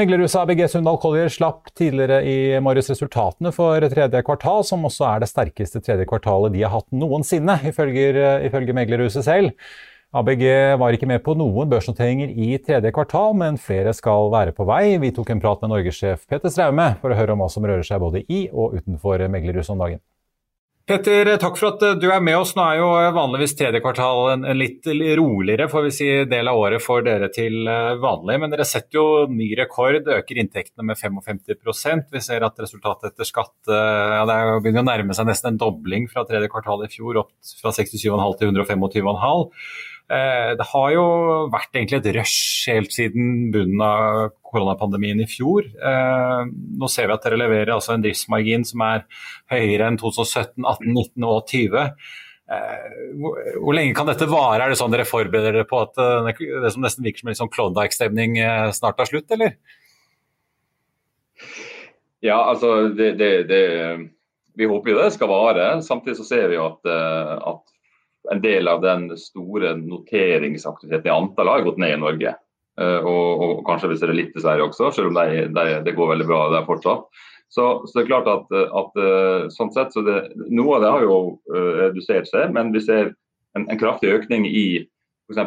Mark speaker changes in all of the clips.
Speaker 1: Meglerhuset ABG Sundal Collier slapp tidligere i morges resultatene for tredje kvartal, som også er det sterkeste tredje kvartalet de har hatt noensinne, ifølge, ifølge meglerhuset selv. ABG var ikke med på noen børsnoteringer i tredje kvartal, men flere skal være på vei. Vi tok en prat med norgessjef Peter Straume for å høre om hva som rører seg både i og utenfor meglerhuset om dagen. Petter, takk for at eh, du er med oss. Nå er jo eh, vanligvis tredje kvartal en, litt roligere får vi si, del av året for dere til eh, vanlig, men dere setter jo ny rekord, øker inntektene med 55% Vi ser at resultatet etter skatt ja, det begynner å nærme seg nesten en dobling fra tredje kvartal i fjor, opp fra 67,5 til 125,5. Eh, det har jo vært egentlig et rush helt siden bunnen av koronapandemien i fjor. Eh, nå ser vi at dere leverer altså en driftsmargin som er høyere enn 2017, 18, 19 og 20. Eh, hvor lenge kan dette vare? Er det sånn dere forbereder dere på at det som nesten virker som en sånn Klondyke-stemning snart er slutt, eller?
Speaker 2: Ja, altså det, det, det, Vi håper jo det skal vare. Samtidig så ser vi at, at en del av den store noteringsaktiviteten i antall har gått ned i Norge. Uh, og, og, kanskje vi ser det litt i Sverige også, selv om det de, de går veldig bra der fortsatt. Så, så, det er klart at, at uh, sånn sett, så det, Noe av det har jo uh, redusert seg, men vi ser en, en kraftig økning i f.eks.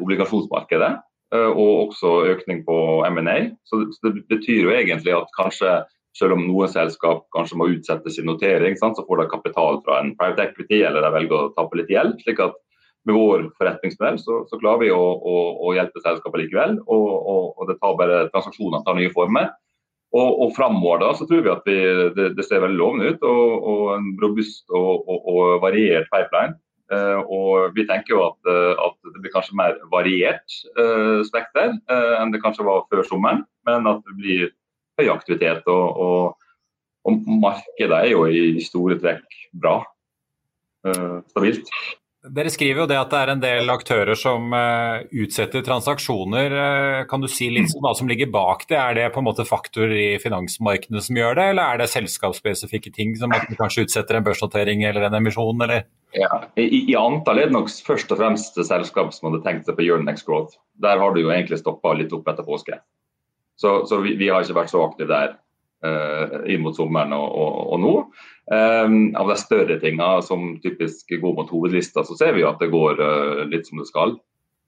Speaker 2: obligasjonsmarkedet. Og også økning på M&A. Så, så det betyr jo egentlig at kanskje selv om noen selskap kanskje må utsette sin notering, sant, så får de kapital fra en private equity, eller de velger å tappe litt gjeld. slik at med vår forretningsmodell så, så klarer vi å, å, å hjelpe selskapet likevel. Og, og, og, det tar bare transaksjoner tar nye former. Og, og framover da, så tror vi at vi, det, det, ser veldig lovende ut. Og, en robust og, variert pipeline. Uh, og vi tenker jo at, uh, at, det blir kanskje mer variert uh, spekter enn det kanskje var før sommeren. Men at det blir høy aktivitet. Og, og, og, markedet er jo i store trekk bra. Uh, stabilt.
Speaker 1: Dere skriver jo det at det er en del aktører som uh, utsetter transaksjoner. Uh, kan du si litt om hva som ligger bak det? Er det på en måte faktorer i finansmarkedene som gjør det, eller er det selskapsspesifikke ting som at man kanskje utsetter en børsnotering eller en emisjon, eller?
Speaker 2: Ja, I, i antall er det nok først og fremst selskap som hadde tenkt seg på Euronex Growth. Der har du jo egentlig stoppa litt opp etter påske. Så, så vi, vi, har ikke vært så aktive der uh, inn mot sommeren og, og, og nå. Um, av de større tingene som typisk går mot hovedlista, så ser vi at det går uh, litt som det skal.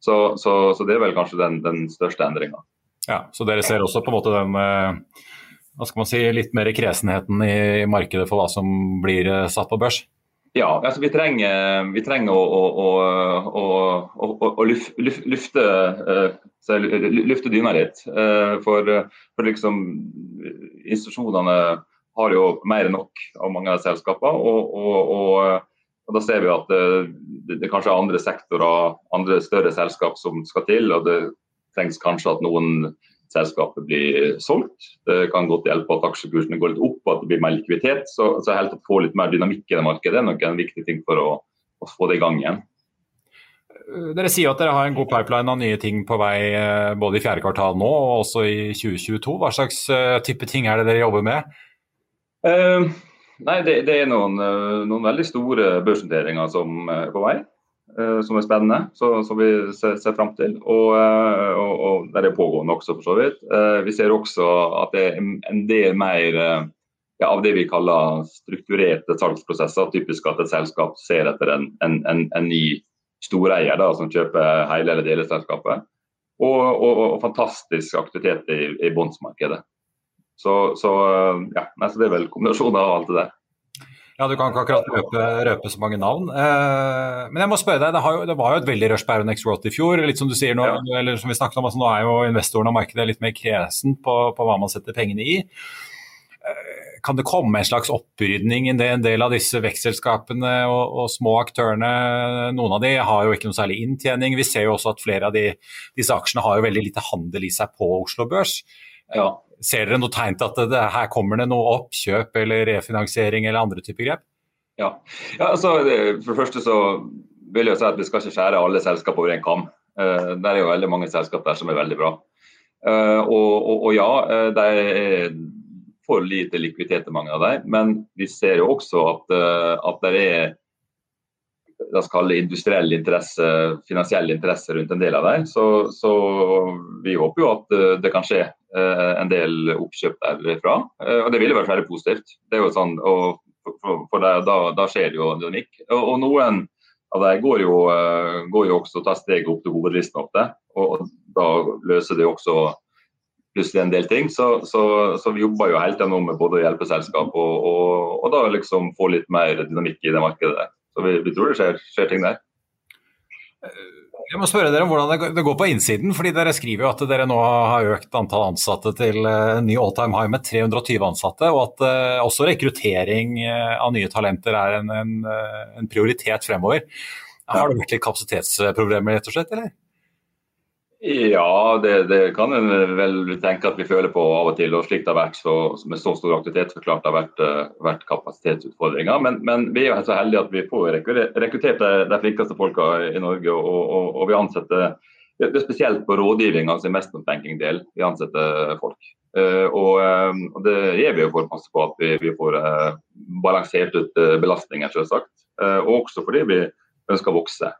Speaker 2: Så, så, så, det er vel kanskje den, den største endringa.
Speaker 1: Ja, så dere ser også på en måte den uh, hva skal man si, litt mer kresenheten i markedet for hva som blir satt på børs?
Speaker 2: Ja, altså vi trenger, vi trenger å, å, å, å lufte, lufte, dyna litt. Eh, for, for liksom, institusjonene har jo mer enn nok av mange av selskapene. Og, og, og, og, da ser vi at det, det, kanskje er andre sektorer, andre større selskap som skal til. og det trengs kanskje at noen selskapet blir solgt. Det kan godt hjelpe at aksjekursene går litt opp, og at det blir mer likviditet. Så, så helt å få litt mer dynamikk i det markedet er nok en viktig ting for å, å få det i gang igjen.
Speaker 1: Dere sier at dere har en god pipeline av nye ting på vei eh, både i fjerde kvartal nå og også i 2022. Hva slags eh, type ting er det dere jobber med?
Speaker 2: Uh, nei, det, det er noen, noen, veldig store børsnoteringer som er på vei. Eh, som er spennende, som vi ser, ser fram til. Og, eh, og, og det er pågående også, for så vidt. Eh, vi ser også at det er en del mer ja, av det vi kaller strukturerte salgsprosesser. Typisk at et selskap ser etter en, en, en, en ny storeier da, som kjøper hele eller deler selskapet. Og, og, fantastisk aktivitet i, i bondsmarkedet. Så, så, ja, så det er vel kombinasjonen av alt det der.
Speaker 1: Ja, Du kan ikke akkurat røpe, røpe så mange navn. Eh, men jeg må spørre deg, det, jo, det, var jo et veldig rush på Euronex Roth i fjor. litt Som du sier nå, ja. eller som vi snakket om, altså, nå er jo investorene og markedet litt mer kresen på, på, hva man setter pengene i. Eh, kan det komme en slags opprydning i det en del av disse vekstselskapene og, og, små aktørene? Noen av de har jo ikke noe særlig inntjening. Vi ser jo også at flere av de, disse aksjene har jo veldig lite handel i seg på Oslo Børs. Ja. Ser dere noe tegn til at det, her kommer det noe oppkjøp eller refinansiering eller andre typer grep?
Speaker 2: Ja, ja altså, For det første så vil jeg si at vi skal ikke skjære alle selskap over en kam. Uh, det er jo veldig mange selskap der som er veldig bra. Uh, og, og, og, ja, uh, det er for lite likviditet i mange av dem. Men vi ser jo også at, at det er la oss kalle industriell interesse, finansiell interesse rundt en del av dem. Så, så, vi håper jo at det kan skje en del oppkjøp derfra. Og det ville vært veldig positivt. Det er jo sånn, og for, det, da, da, skjer det jo dynamikk. Og, og noen av dem går går jo også tar steget opp til hovedlisten ofte. Og da løser det jo også plutselig en del ting. Så, så, så vi jobber jo helt tida med både å hjelpe selskap og, og, og, da liksom få litt mer dynamikk i det markedet. Så vi, vi tror det skjer, skjer ting der.
Speaker 1: Jeg må spørre dere om hvordan det går på innsiden. fordi Dere skriver jo at dere nå har økt antall ansatte til en ny all time high med 320 ansatte, og at uh, også rekruttering uh, av nye talenter er en, en, en prioritet fremover. Har det vært litt kapasitetsproblemer, rett og slett? eller?
Speaker 2: Ja, det, det, kan en vel tenke at vi føler på av og til. og Slik det har vært så, med så stor aktivitet, så klart det har vært, uh, vært kapasitetsutfordringer. Men, men, vi er så heldige at vi får rekruttert de flinkeste folka i Norge. Og, og, og vi ansetter det er spesielt på rådgivning, altså investmentbanking-del, vi ansetter folk. Uh, og, um, og, Det gjør vi jo for å passe på at vi, vi får balansert ut belastninger, selvsagt. og også fordi vi ønsker å vokse.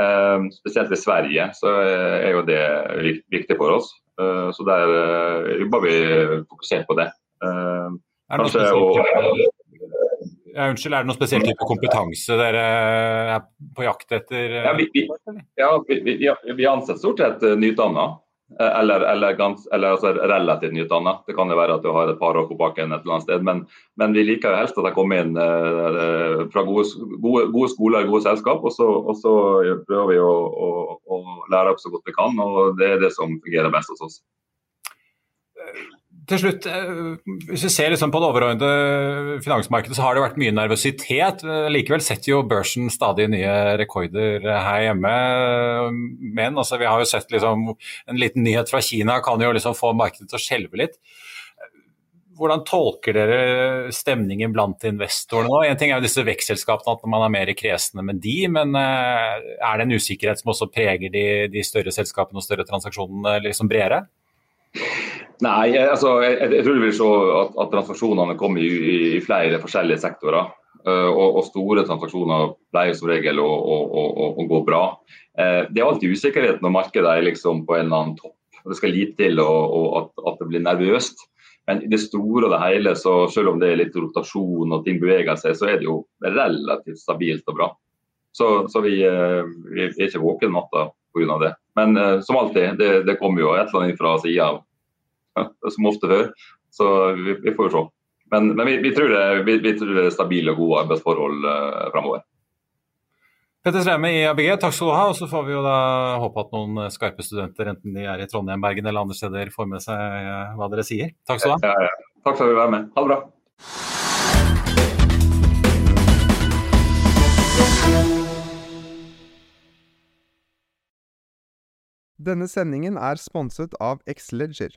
Speaker 2: Ehm, spesielt i Sverige så er jo det viktig for oss. Ehm, så der eh, jobber vi fokusert på det. Ehm,
Speaker 1: kanskje å ja, unnskyld, Er det noen spesiell type kompetanse dere er på jakt etter?
Speaker 2: Ja, vi, vi, ja, vi, vi ansetter stort sett eh, nyutdanna. Eh, eller, eller, gans, eller altså relativt nyutdanna. Det kan jo være at du har et par år på baken et eller annet sted. Men, men vi liker jo helst at de kommer inn eh, fra gode, gode, gode, skoler gode selskap. Og så, og så prøver vi å, å, å, lære opp så godt vi kan, og det er det som fungerer best hos oss
Speaker 1: til slutt, eh, hvis vi ser liksom på det overordnede finansmarkedet, så har det vært mye nervøsitet. Likevel setter jo børsen stadig nye rekorder her hjemme. Men altså, vi har jo sett liksom, en liten nyhet fra Kina kan jo liksom få markedet til å skjelve litt. Hvordan tolker dere stemningen blant investorene nå? En ting er jo disse vekstselskapene, at man er mer kresne med de, men eh, er det en usikkerhet som også preger de, de større selskapene og større transaksjonene liksom bredere?
Speaker 2: Nei, altså, jeg, jeg, tror vi vil se at, at transaksjonene kommer i, i, i, flere forskjellige sektorer. Uh, og, og, store transaksjoner pleier som regel å, å, å, å gå bra. Uh, det er alltid usikkerhet når markedet er liksom på en eller annen topp. Det skal lite til at, at, det blir nervøst. Men i det store og det hele, så selv om det er litt rotasjon og ting beveger seg, så er det jo relativt stabilt og bra. Så, så vi, uh, vi, er ikke våkne natta pga. det. Men som alltid, det, det kommer jo et eller annet fra sida som ofte før. Så vi, vi får jo se. Men, men vi, vi, tror det, vi, vi, tror det, er stabile og gode arbeidsforhold eh, framover.
Speaker 1: Petter Streme i ABG, takk skal du ha. Og så får vi jo da håpe at noen skarpe studenter, enten de er i Trondheim, Bergen eller andre steder, får med seg eh, hva dere sier. Takk skal du
Speaker 2: ha. Ja, ja. Takk for at vi var med. Ha det bra.
Speaker 3: Denne sendingen er sponset av Xleger.